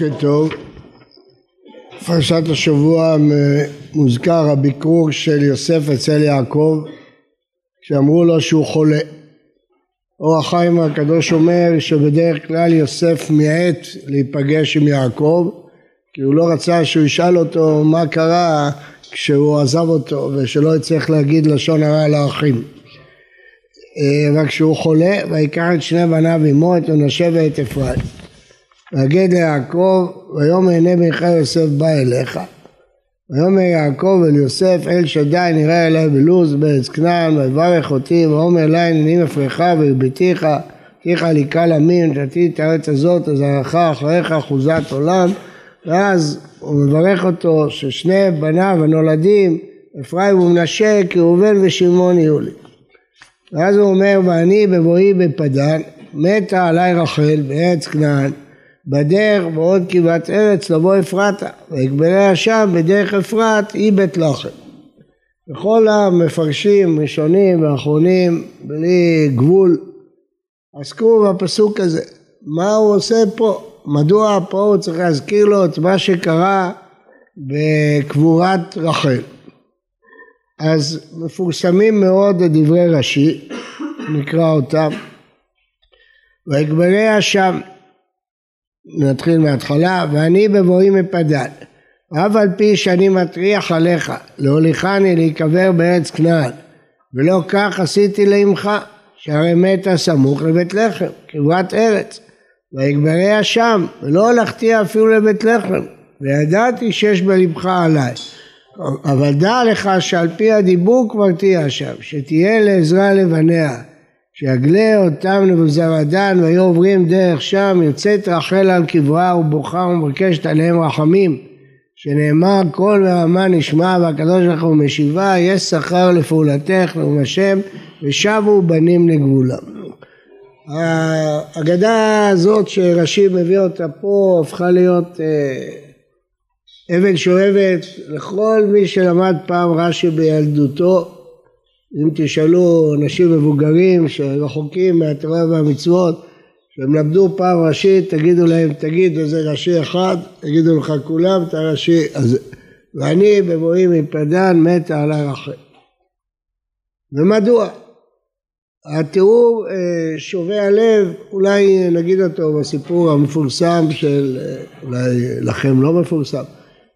בוקר טוב. פרשת השבוע מוזכר הביקור של יוסף אצל יעקב שאמרו לו שהוא חולה. אור החיים הקדוש אומר שבדרך כלל יוסף מיעט להיפגש עם יעקב כי הוא לא רצה שהוא ישאל אותו מה קרה כשהוא עזב אותו ושלא יצטרך להגיד לשון הרע לאחים. רק כשהוא חולה ויקח את שני בניו עמו את מנשה ואת אפרים. ויגד ליעקב ויאמר הנה בנך יוסף בא אליך. ויאמר יעקב אל יוסף אל שדי נראה אלי בלוז בארץ כנען ויברך אותי ואומר אלי הנני מפריך והרביתיך תיך לי קל אמין נתתי את הארץ הזאת לזרעך אחריך אחוזת עולם. ואז הוא מברך אותו ששני בניו הנולדים אפרים ומנשה כראובן ושמעון יהיו לי. ואז הוא אומר ואני בבואי בפדן מתה עלי רחל בארץ כנען בדרך בעוד כבעת ארץ לבוא אפרתה ויגבליה שם בדרך אפרת היא בית לחם. וכל המפרשים ראשונים ואחרונים בלי גבול עסקו בפסוק הזה. מה הוא עושה פה? מדוע פה הוא צריך להזכיר לו את מה שקרה בקבורת רחל? אז מפורסמים מאוד דברי רש"י נקרא אותם ויגבליה שם נתחיל מההתחלה, ואני בבואי מפדן, אף על פי שאני מטריח עליך, להוליכני להיקבר בארץ כנען, ולא כך עשיתי לאמך, שהרי מתה סמוך לבית לחם, קברת ארץ, ויגבריה שם, ולא הלכתי אפילו לבית לחם, וידעתי שיש בלבך עליי. אבל דע לך שעל פי הדיבור כבר תהיה שם, שתהיה לעזרה לבניה, שיגלה אותם נבוזרדן והיו עוברים דרך שם יוצאת רחל על קברה ובוכה ומבקשת עליהם רחמים שנאמר קול ורמה נשמע והקדוש ברוך הוא משיבה יש שכר לפעולתך נאום השם ושבו בנים לגבולם. האגדה הזאת שרש"י מביא אותה פה הפכה להיות אה, אבן שואבת לכל מי שלמד פעם רש"י בילדותו אם תשאלו אנשים מבוגרים שרחוקים מהתורה והמצוות שהם למדו פעם ראשית תגידו להם תגיד איזה ראשי אחד? יגידו לך כולם את הראשי הזה. ואני בבואי מפדן מתה על הרחל ומדוע? התיאור אה, שובה הלב אולי נגיד אותו בסיפור המפורסם של אולי לכם לא מפורסם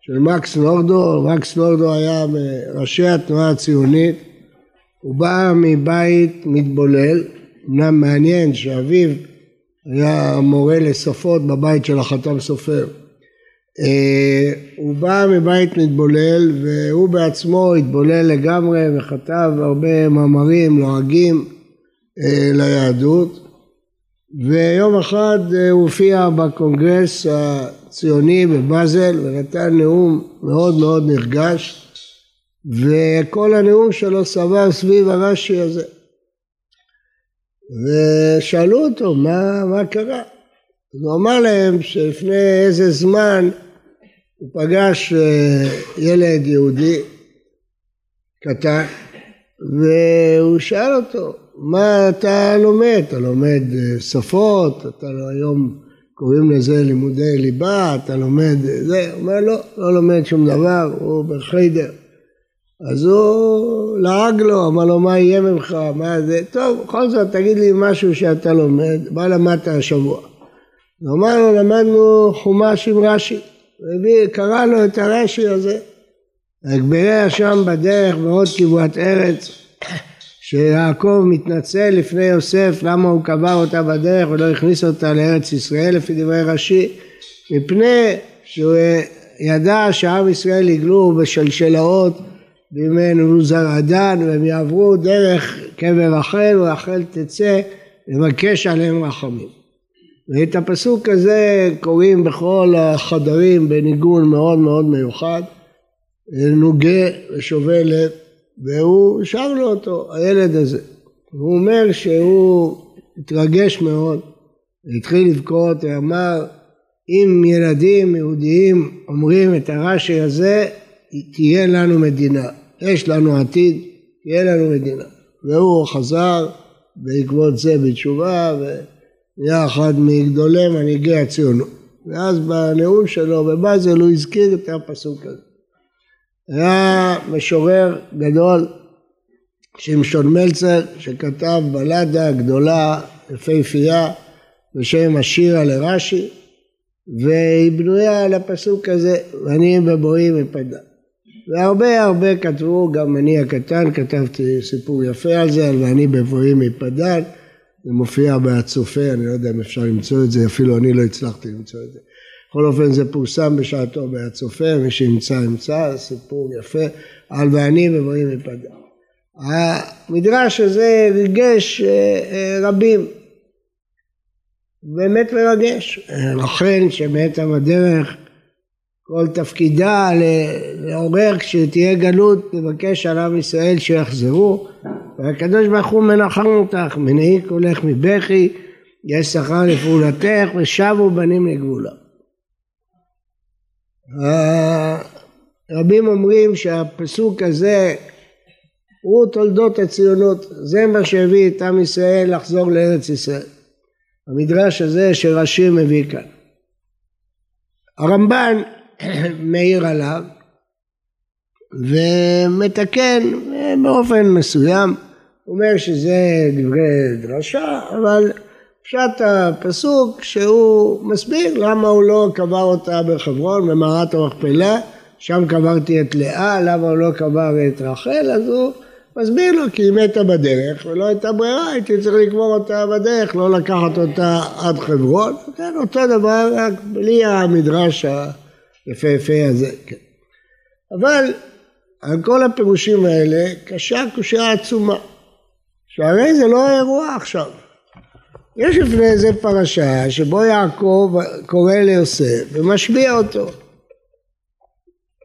של מקס נורדו. מקס נורדו היה מראשי התנועה הציונית הוא בא מבית מתבולל, אמנם מעניין שאביו היה מורה לשפות בבית של החתם סופר. אה, הוא בא מבית מתבולל והוא בעצמו התבולל לגמרי וכתב הרבה מאמרים לועגים אה, ליהדות ויום אחד אה, הוא הופיע בקונגרס הציוני בבאזל ונתן נאום מאוד מאוד נרגש וכל הנאום שלו סבר סביב הרש"י הזה. ושאלו אותו מה, מה קרה. הוא אמר להם שלפני איזה זמן הוא פגש אה, ילד יהודי קטן והוא שאל אותו מה אתה לומד? אתה לומד אה, שפות? אתה לא, היום קוראים לזה לימודי ליבה? אתה לומד זה? הוא אומר לא, לא לומד שום דבר, הוא בחיידר. אז הוא לעג לו, אמר לו מה יהיה ממך, מה זה, טוב בכל זאת תגיד לי משהו שאתה לומד, מה למדת השבוע? הוא אמר לו למדנו חומש עם רש"י, קרא לו את הרש"י הזה, הגבריה שם בדרך בעוד כברת ארץ, שיעקב מתנצל לפני יוסף למה הוא קבר אותה בדרך ולא הכניס אותה לארץ ישראל לפי דברי רש"י, מפני שהוא ידע שעם ישראל יגלו בשלשלאות בימי נבוזרדן והם יעברו דרך קבר רחל ורחל תצא לבקש עליהם רחמים. ואת הפסוק הזה קוראים בכל החדרים בניגון מאוד מאוד מיוחד, נוגה ושובה לב, והוא שר לו אותו, הילד הזה. הוא אומר שהוא התרגש מאוד, התחיל לבכות ואמר אם ילדים יהודיים אומרים את הרש"י הזה תהיה לנו מדינה. יש לנו עתיד, תהיה לנו מדינה. והוא חזר בעקבות זה בתשובה ונהיה אחד מגדולי מנהיגי הציונות. ואז בנאום שלו בבאזל הוא הזכיר את הפסוק הזה. היה משורר גדול, שמשון מלצר, שכתב בלדה גדולה, יפהפייה, בשם השירה לרש"י, והיא בנויה על הפסוק הזה, ואני בבואי מפדה. והרבה הרבה כתבו, גם אני הקטן כתבתי סיפור יפה על זה, על ואני בבואי מפדן, זה מופיע בהצופה, אני לא יודע אם אפשר למצוא את זה, אפילו אני לא הצלחתי למצוא את זה. בכל אופן זה פורסם בשעתו בהצופה, מי שימצא ימצא, סיפור יפה, על ואני בבואי מפדן. המדרש הזה ריגש אה, אה, רבים, באמת מרגש. רחל שמתה בדרך, כל תפקידה לעורר כשתהיה גלות, לבקש על עם ישראל שיחזרו, והקדוש ברוך הוא מנחם אותך, מנעי קולך מבכי, יש שכר לפעולתך ושבו בנים לגבולה. רבים אומרים שהפסוק הזה הוא תולדות הציונות, זה מה שהביא את עם ישראל לחזור לארץ ישראל. המדרש הזה שרש"י מביא כאן. הרמב"ן מעיר עליו ומתקן באופן מסוים, אומר שזה דברי דרשה, אבל פשט הפסוק שהוא מסביר למה הוא לא קבר אותה בחברון במערת המכפלה, שם קברתי את לאה, למה הוא לא קבר את רחל, אז הוא מסביר לו כי היא מתה בדרך ולא הייתה ברירה, הייתי צריך לקבור אותה בדרך, לא לקחת אותה עד חברון, כן, אותו דבר רק בלי המדרש היפהפה הזה. כן. אבל על כל הפירושים האלה קשה קושייה עצומה, שהרי זה לא האירוע עכשיו. יש לפני זה פרשה שבו יעקב קורא ליוסף ומשביע אותו.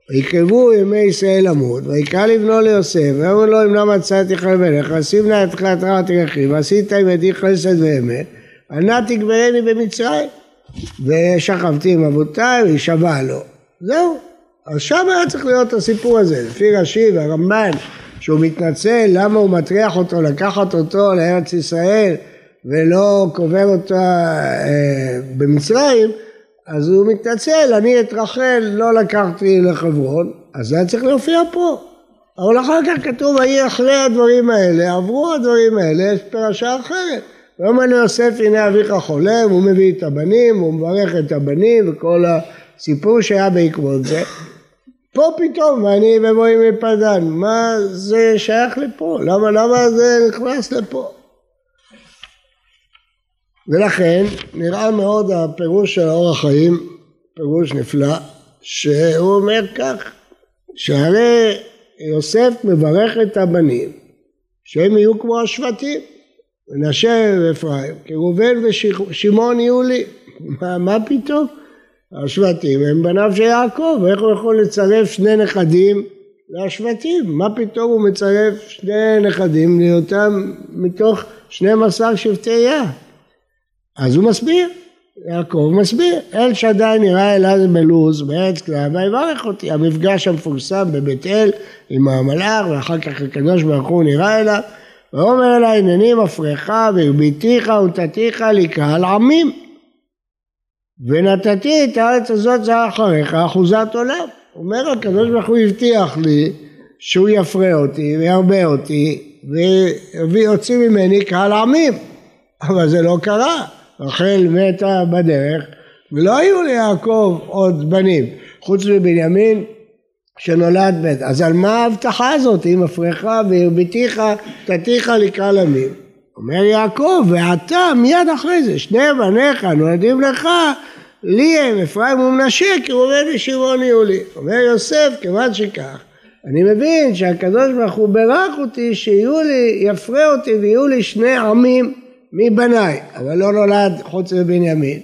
ויקרבו ימי ישראל למות, ויקרא לבנו ליוסף, ויאמר לו אם לא מצאתי חי מלך, ושים נא את רעת תרחי, ועשית עם ידי חסד ואמת, ענה תגברני במצרים. ושכבתי עם אבותיי, וישבע לו. זהו. אז שם היה צריך להיות הסיפור הזה, לפי רש"י והרמב"ן, שהוא מתנצל למה הוא מטריח אותו לקחת אותו לארץ ישראל ולא קובר אותה אה, במצרים, אז הוא מתנצל, אני את רחל לא לקחתי לחברון, אז זה היה צריך להופיע פה. אבל אחר כך כתוב, ויהי אחרי הדברים האלה, עברו הדברים האלה, יש פרשה אחרת. ויאמר ליוסף הנה אביך חולם, הוא מביא את הבנים, הוא מברך את הבנים וכל הסיפור שהיה בעקבות זה. פה פתאום, ואני בבואי מפדן, מה זה שייך לפה? למה, למה זה נכנס לפה? ולכן נראה מאוד הפירוש של האור החיים, פירוש נפלא, שהוא אומר כך, שהרי יוסף מברך את הבנים שהם יהיו כמו השבטים, מנשה ואפרים, כי ראובן ושמעון יהיו לי, מה, מה פתאום? השבטים הם בניו של יעקב, איך הוא יכול לצרף שני נכדים לשבטים? מה פתאום הוא מצרף שני נכדים להיותם מתוך 12 שבטי יה? אז הוא מסביר, יעקב מסביר, אל שדי נראה אליו בלוז בארץ כלל ויברך אותי, המפגש המפורסם בבית אל עם המלאך ואחר כך הקדוש ברוך הוא נראה אליו ואומר אליי הנני מפריך והרביתיך ונתתיך לקהל עמים. ונתתי את הארץ הזאת זה אחריך אחוזת עולם. אומר הקדוש ברוך הוא הבטיח לי שהוא יפרה אותי וירבה אותי ויוציא ממני קהל עמים. אבל זה לא קרה. רחל מתה בדרך ולא היו ליעקב עוד בנים. חוץ מבנימין שנולד בית. אז על מה ההבטחה הזאת? אם אפריך והרביתיך תתיך לקרא למים אומר יעקב ואתה מיד אחרי זה שני בניך נולדים לך לי הם אפרים ומנשה כי ראובן ושמעון יהיו לי אומר יוסף כיוון שכך אני מבין שהקדוש ברוך הוא בירך אותי שיהיו לי יפרה אותי ויהיו לי שני עמים מבניי, אבל לא נולד חוץ מבנימין.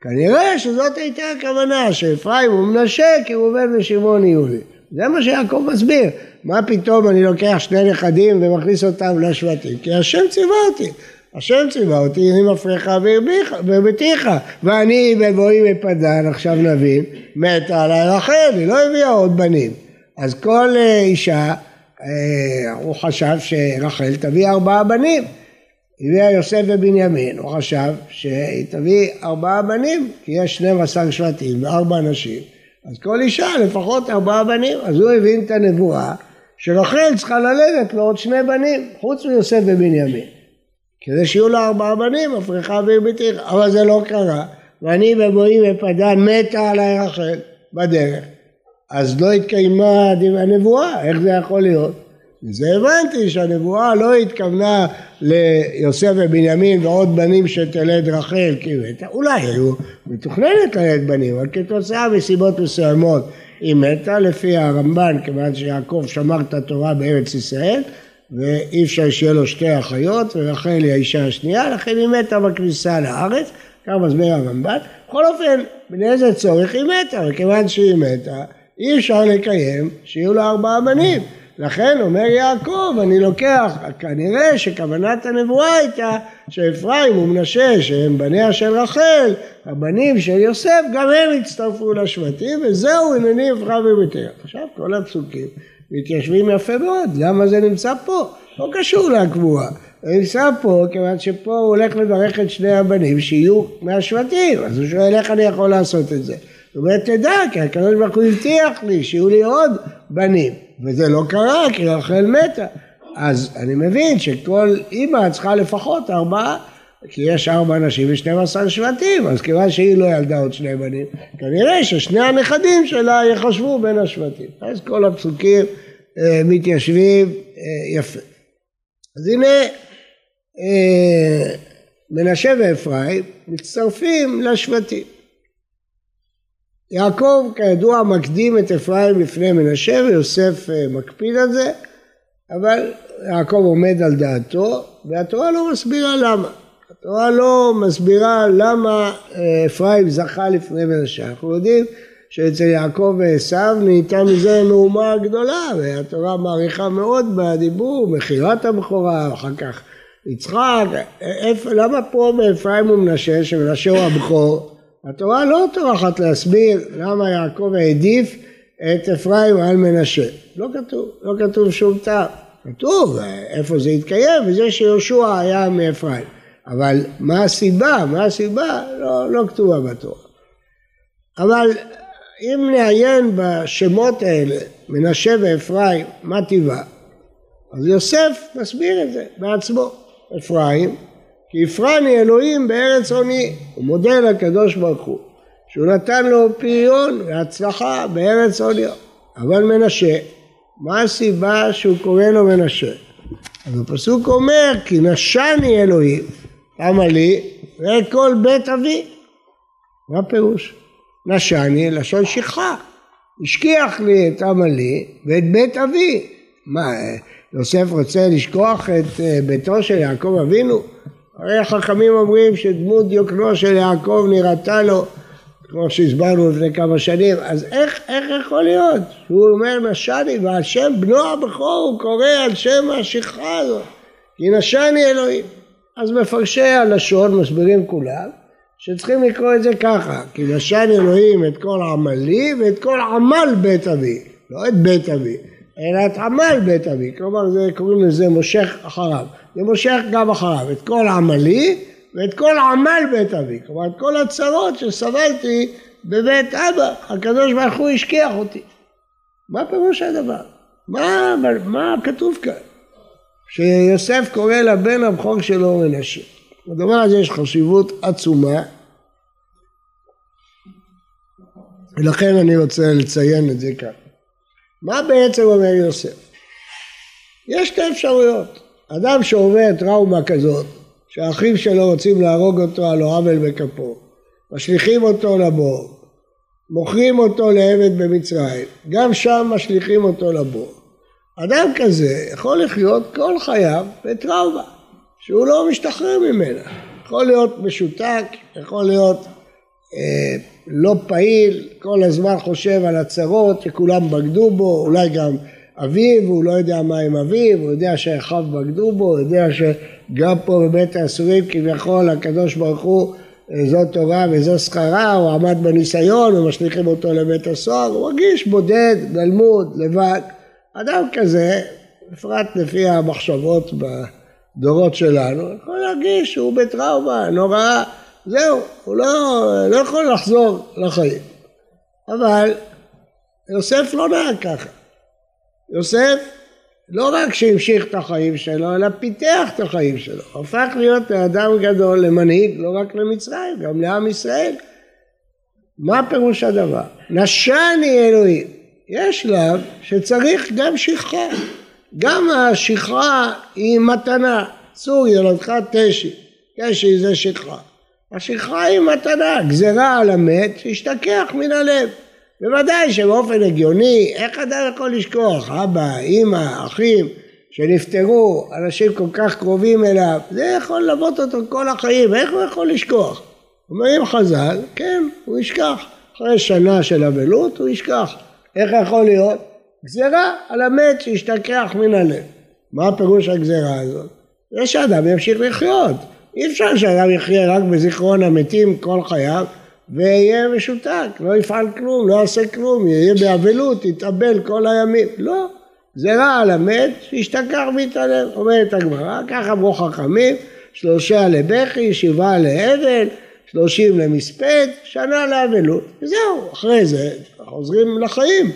כנראה שזאת הייתה הכוונה, שאפרים ומנשה כי ראובן ושמעון יהיו לי. זה מה שיעקב מסביר. מה פתאום אני לוקח שני נכדים ומכניס אותם לשבטים? כי השם ציווה אותי. השם ציווה אותי, אני מפריך והרביתיך, ואני בבואי מפדן, עכשיו נבין, מתה עליי רחל, היא לא הביאה עוד בנים. אז כל אה, אישה, אה, הוא חשב שרחל תביא ארבעה בנים. הביאה יוסף ובנימין, הוא חשב שהיא תביא ארבעה בנים, כי יש 12 שבטים וארבע נשים, אז כל אישה לפחות ארבעה בנים, אז הוא הבין את הנבואה שרחל צריכה ללדת לו עוד שני בנים, חוץ מיוסף ובנימין. כדי שיהיו לה ארבעה בנים, אפריכה והרביתיך, אבל זה לא קרה, ואני ובואי ופדן מתה עליי רחל בדרך, אז לא התקיימה הנבואה, איך זה יכול להיות? וזה הבנתי שהנבואה לא התכוונה ליוסף ובנימין ועוד בנים שתלד רחל, כאילו, אולי היו מתוכננת ללדת בנים, אבל כתוצאה מסיבות מסוימות היא מתה, לפי הרמב"ן, כיוון שיעקב שמר את התורה בארץ ישראל, ואי אפשר שיהיה לו שתי אחיות, ורחל היא האישה השנייה, לכן היא מתה בכניסה לארץ, כך מסביר הרמב"ן. בכל אופן, לאיזה צורך היא מתה, וכיוון שהיא מתה, אי אפשר לקיים שיהיו לה ארבעה בנים. לכן אומר יעקב, אני לוקח, כנראה שכוונת הנבואה הייתה שאפרים ומנשה שהם בניה של רחל, הבנים של יוסף, גם הם הצטרפו לשבטים, וזהו הנני אפרים וביתר. עכשיו כל הפסוקים מתיישבים יפה מאוד, למה זה נמצא פה? לא קשור לקבועה. זה נמצא פה כיוון שפה הוא הולך לברך את שני הבנים שיהיו מהשבטים, אז הוא שואל איך אני יכול לעשות את זה. הוא אומר תדע כי הקדוש ברוך הוא הבטיח לי שיהיו לי עוד בנים וזה לא קרה כי רחל מתה. אז אני מבין שכל אימא צריכה לפחות ארבעה כי יש ארבע נשים ושנים עשר שבטים אז כיוון שהיא לא ילדה עוד שני בנים כנראה ששני הנכדים שלה יחשבו בין השבטים. אז כל הפסוקים אה, מתיישבים אה, יפה. אז הנה אה, מנשה ואפרים מצטרפים לשבטים יעקב כידוע מקדים את אפרים לפני מנשה ויוסף אה, מקפיד על זה, אבל יעקב עומד על דעתו והתורה לא מסבירה למה. התורה לא מסבירה למה אה, אפרים זכה לפני מנשה. אנחנו יודעים שאצל יעקב ועשו נהייתה מזה מהומה גדולה והתורה מעריכה מאוד בדיבור, מכירת הבכורה, אחר כך יצחק, למה פה באפרים ומנשה, שמנשה הוא הבכור, התורה לא טורחת להסביר למה יעקב העדיף את אפרים על מנשה. לא כתוב, לא כתוב שום טעם. כתוב איפה זה התקיים וזה שיהושע היה מאפרים. אבל מה הסיבה? מה הסיבה? לא, לא כתובה בתורה. אבל אם נעיין בשמות האלה, מנשה ואפרים, מה טיבה? אז יוסף מסביר את זה בעצמו. אפרים כי הפרני אלוהים בארץ עוני. הוא מודה לקדוש ברוך הוא שהוא נתן לו פריון והצלחה בארץ עוני. אבל מנשה, מה הסיבה שהוא קורא לו מנשה? אז הפסוק אומר כי נשני אלוהים, למה לי? ואת כל בית אבי. מה הפירוש? נשני לשון שכחה. השכיח לי את עמלי ואת בית אבי. מה, יוסף רוצה לשכוח את אה, ביתו של יעקב אבינו? הרי החכמים אומרים שדמות דיוקנו של יעקב נראתה לו, כמו שהסברנו לפני כמה שנים, אז איך, איך יכול להיות? שהוא אומר נשני ועל שם בנו הבכור הוא קורא על שם השכחה הזאת, כי נשני אלוהים. אז מפרשי הלשון מסבירים כולם שצריכים לקרוא את זה ככה, כי נשני אלוהים את כל עמלי ואת כל עמל בית אבי, לא את בית אבי, אלא את עמל בית אבי, כלומר זה, קוראים לזה מושך אחריו. זה מושך גם אחריו את כל עמלי ואת כל עמל בית אבי, כלומר את כל הצרות שסבלתי בבית אבא, הקדוש ברוך הוא השכיח אותי. מה פירוש הדבר? מה, מה כתוב כאן? שיוסף קורא לבן הבכור שלו מנשה. לדבר הזה יש חשיבות עצומה ולכן אני רוצה לציין את זה כאן. מה בעצם אומר יוסף? יש שתי אפשרויות. אדם שעובר טראומה כזאת, שהאחים שלו רוצים להרוג אותו על לא עוול בכפו, משליכים אותו לבור, מוכרים אותו לעבד במצרים, גם שם משליכים אותו לבור. אדם כזה יכול לחיות כל חייו בטראומה, שהוא לא משתחרר ממנה. יכול להיות משותק, יכול להיות לא פעיל, כל הזמן חושב על הצרות שכולם בגדו בו, אולי גם אביו, הוא לא יודע מה עם אביו, הוא יודע שאחיו בגדו בו, הוא יודע שגם פה בבית האסורים כביכול הקדוש ברוך הוא אה, זו תורה וזו שכרה, הוא עמד בניסיון ומשליכים אותו לבית הסוהר, הוא מרגיש בודד, גלמוד, לבד. אדם כזה, בפרט לפי המחשבות הדורות שלנו, יכול להרגיש שהוא בטראומה נוראה, זהו, הוא לא, לא יכול לחזור לחיים. אבל יוסף לא נהג ככה. יוסף לא רק שהמשיך את החיים שלו, אלא פיתח את החיים שלו. הפך להיות לאדם גדול, למנהיג, לא רק למצרים, גם לעם ישראל. מה פירוש הדבר? נשני אלוהים. יש שלב שצריך גם שכחה. גם השכחה היא מתנה. צור ילדך תשי. תשי זה שכחה. השכחה היא מתנה, גזרה על המת שישתכח מן הלב. בוודאי שבאופן הגיוני, איך אדם יכול לשכוח? אבא, אימא, אחים, שנפטרו, אנשים כל כך קרובים אליו, זה יכול ללוות אותו כל החיים, איך הוא יכול לשכוח? אומרים חז"ל, כן, הוא ישכח. אחרי שנה של אבלות הוא ישכח. איך יכול להיות? גזירה על המת שישתכח מן הלב. מה פירוש הגזירה הזאת? זה שאדם ימשיך לחיות. אי אפשר שאדם יחיה רק בזיכרון המתים כל חייו ויהיה משותק, לא יפעל כלום, לא יעשה כלום, יהיה באבלות, יתאבל כל הימים. לא, זה רע על המת, שישתכח ויתעלם. אומרת הגמרא, ככה אמרו חכמים, שלושה לבכי, שבעה לאבל, שלושים למספד, שנה לאבלות. וזהו, אחרי זה חוזרים לחיים.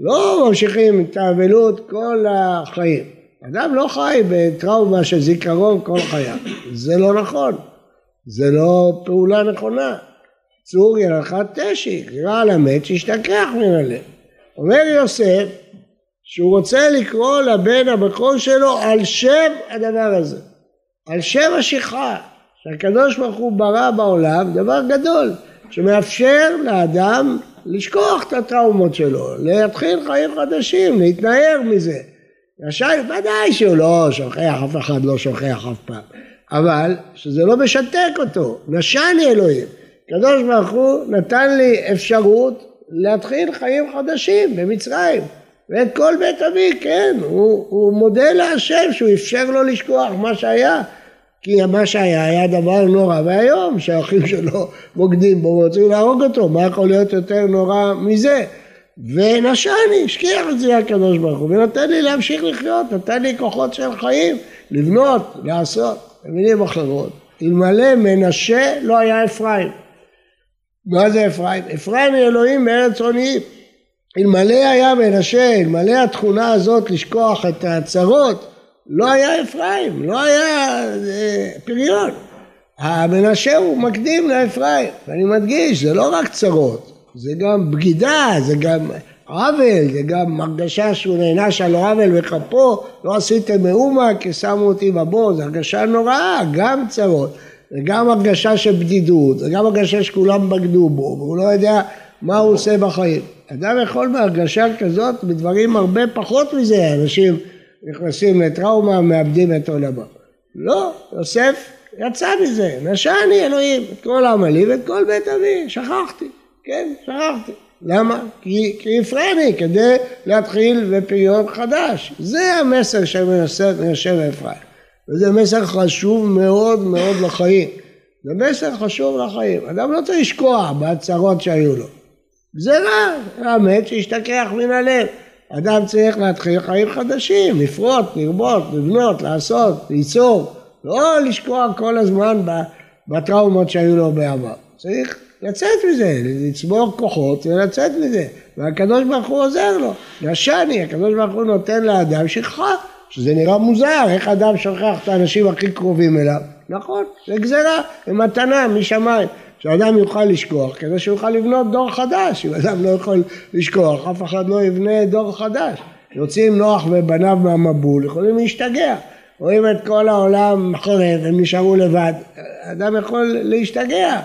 לא ממשיכים את האבלות כל החיים. אדם לא חי בטראומה של זיכרון כל חייו. זה לא נכון. זה לא פעולה נכונה. צור ילכת תשי, קרא על המת שישתכח הלב. אומר יוסף שהוא רוצה לקרוא לבן הבכור שלו על שם הדבר הזה, על שם השכחה, שהקדוש ברוך הוא ברא בעולם דבר גדול, שמאפשר לאדם לשכוח את הטראומות שלו, להתחיל חיים חדשים, להתנער מזה. רשאי, ודאי שהוא לא שוכח, אף אחד לא שוכח אף פעם, אבל שזה לא משתק אותו, נשני אלוהים. הקדוש ברוך הוא נתן לי אפשרות להתחיל חיים חדשים במצרים ואת כל בית אבי, כן, הוא, הוא מודה להשם שהוא אפשר לו לשכוח מה שהיה כי מה שהיה היה דבר נורא ואיום שהאחים שלו בוגדים בו ורוצים להרוג אותו, מה יכול להיות יותר נורא מזה? ונשני, השכיח את זה הקדוש ברוך הוא ונתן לי להמשיך לחיות, נתן לי כוחות של חיים, לבנות, לעשות, במילים אחרות. אלמלא מנשה לא היה אפרים מה זה אפרים? אפרים היא אלוהים בארץ עוניים. אלמלא היה מנשה, אלמלא התכונה הזאת לשכוח את הצרות, לא היה אפרים, לא היה אה, פריון. המנשה הוא מקדים לאפרים, ואני מדגיש, זה לא רק צרות, זה גם בגידה, זה גם עוול, זה גם הרגשה שהוא נענש על עוול בכפו, לא עשיתם מאומה כי שמו אותי בבור, זו הרגשה נוראה, גם צרות. וגם הרגשה של בדידות, וגם הרגשה שכולם בגדו בו, והוא לא יודע מה הוא עושה בחיים. אדם יכול בהרגשה כזאת בדברים הרבה פחות מזה, אנשים נכנסים לטראומה, מאבדים את עולמם. לא, יוסף יצא מזה, נשני אלוהים את כל עמלי ואת כל בית אבי, שכחתי, כן, שכחתי. למה? כי, כי הפרעני כדי להתחיל בפריון חדש. זה המסר של מנשה ואפרים. וזה מסר חשוב מאוד מאוד לחיים. זה מסר חשוב לחיים. אדם לא צריך לשקוע בהצהרות שהיו לו. זה רע, האמת שישתכח מן הלב. אדם צריך להתחיל חיים חדשים, לפרוט, לרבות, לבנות, לעשות, ליצור. לא לשקוע כל הזמן בטראומות שהיו לו בעבר. צריך לצאת מזה, לצבור כוחות ולצאת מזה. והקדוש ברוך הוא עוזר לו. ישני, הקדוש ברוך הוא נותן לאדם שכחה. שזה נראה מוזר, איך אדם שוכח את האנשים הכי קרובים אליו. נכון, זה גזירה, זה מתנה משמיים. שאדם יוכל לשכוח, כדי שיוכל לבנות דור חדש. אם אדם לא יכול לשכוח, אף אחד לא יבנה דור חדש. יוצאים נוח ובניו מהמבול, יכולים להשתגע. רואים את כל העולם חורב, הם נשארו לבד. אדם יכול להשתגע.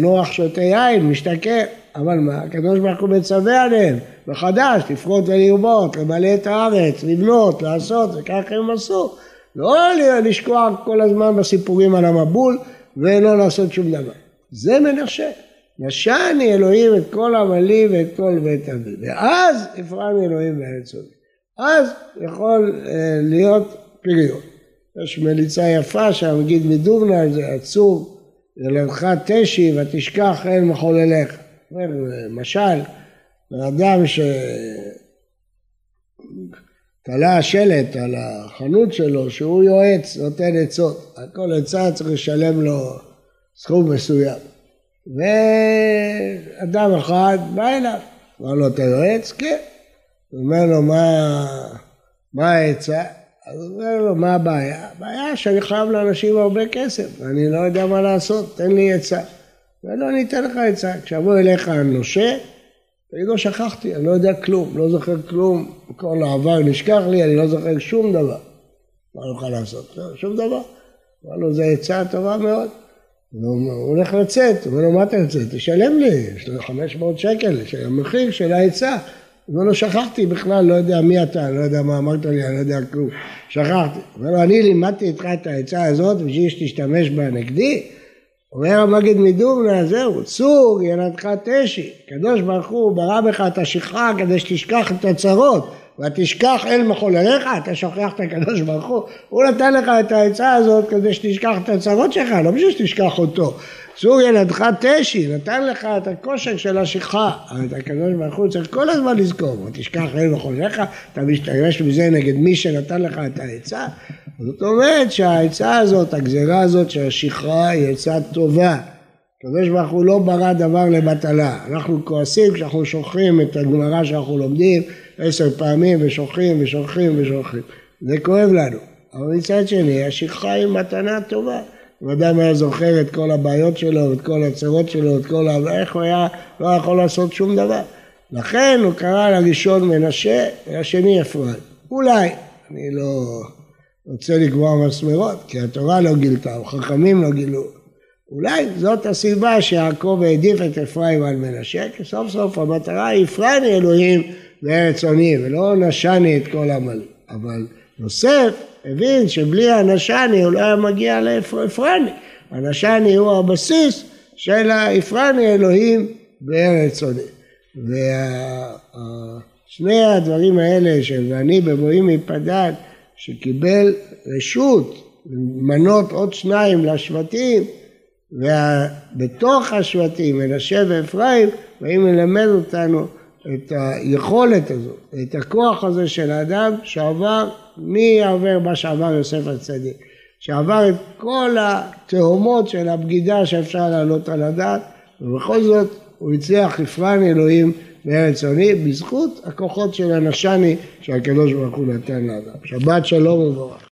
נוח שותה יין, משתכר. אבל מה, הקדוש ברוך הוא מצווה עליהם מחדש, לפרוט ולרבות, למלא את הארץ, לבנות, לעשות, וכך הם עשו. לא לשקוע כל הזמן בסיפורים על המבול ולא לעשות שום דבר. זה מנשה. נשני אלוהים את כל עמלי ואת כל בית אבי. ואז אפרים אלוהים בארץ עודי. אז יכול אה, להיות פריון. יש מליצה יפה שהמגיד מדובנה, זה עצוב, ילדך תשי ותשכח אל מחולליך. אומר, משל, בן אדם תלה שלט על החנות שלו שהוא יועץ, נותן עצות, על כל עצה צריך לשלם לו סכום מסוים. ואדם אחד בא אליו, אמר לו אתה יועץ? כן. הוא אומר לו מה, מה העצה? אז הוא אומר לו מה הבעיה? הבעיה שאני חייב לאנשים הרבה כסף ואני לא יודע מה לעשות, תן לי עצה. ולא אני אתן לך עצה, כשיבוא אליך הנושה אני לא שכחתי, אני לא יודע כלום, לא זוכר כלום, כל העבר נשכח לי, אני לא זוכר שום דבר. מה אני אוכל לעשות? לא, שום דבר. אמר לו, זו עצה טובה מאוד. הוא הולך לצאת, הוא אומר לו, מה אתה יוצא? תשלם לי, יש לו 500 שקל, המחיר של העצה. אומר לו, שכחתי בכלל, לא יודע מי אתה, לא יודע מה אמרת לי, אני לא יודע כלום. שכחתי. הוא אומר לו, אני לימדתי איתך את העצה הזאת בשביל שתשתמש בה נגדי? אומר המגיד מדובנה, זהו, צור ילדך תשי. הקדוש ברוך הוא ברא בך את השכחה כדי שתשכח את הצרות. ותשכח אל מחולליך, אתה שוכח את הקדוש ברוך הוא, הוא נתן לך את העצה הזאת כדי שתשכח את הצרות שלך, לא בשביל שתשכח אותו. צור ילדך תשי, נתן לך את הכושר של השכחה, אבל את הקדוש ברוך הוא צריך כל הזמן לזכור, ותשכח אל מחולליך, אתה משתמש בזה נגד מי שנתן לך את העצה, זאת אומרת שהעצה הזאת, הגזירה הזאת של השכחה היא עצה טובה. הקדוש ברוך הוא לא ברא דבר לבטלה. אנחנו כועסים כשאנחנו שוכחים את הגמרא שאנחנו לומדים עשר פעמים ושוכחים ושוכחים ושוכחים. זה כואב לנו. אבל מצד שני, השכחה היא מתנה טובה. אם אדם היה זוכר את כל הבעיות שלו, את כל הצרות שלו, את כל ה... איך הוא היה, לא יכול לעשות שום דבר. לכן הוא קרא לראשון מנשה, ולשני אפרים. אולי, אני לא... רוצה לקבוע מסמרות, כי התורה לא גילתה, או חכמים לא גילו. אולי זאת הסיבה שיעקב העדיף את אפרים על מנשה, כי סוף סוף המטרה היא הפרני אלוהים בארץ עוני, ולא נשני את כל עמלי. אבל יוסף הבין שבלי הנשני הוא לא היה מגיע לאפרני. הנשני הוא הבסיס של האפרני אלוהים בארץ עוני. ושני הדברים האלה של ואני בבואים מפדת שקיבל רשות למנות עוד שניים לשבטים ובתוך השבטים, מנשה ואפרים, באים ללמד אותנו את היכולת הזו, את הכוח הזה של האדם שעבר, מי עובר מה שעבר יוסף הצדיק, שעבר את כל התהומות של הבגידה שאפשר להעלות על הדעת, ובכל זאת הוא הצליח לפרן אלוהים בארץ עוני, בזכות הכוחות של הנשני שהקדוש ברוך הוא נתן לאדם. שבת שלום וברך.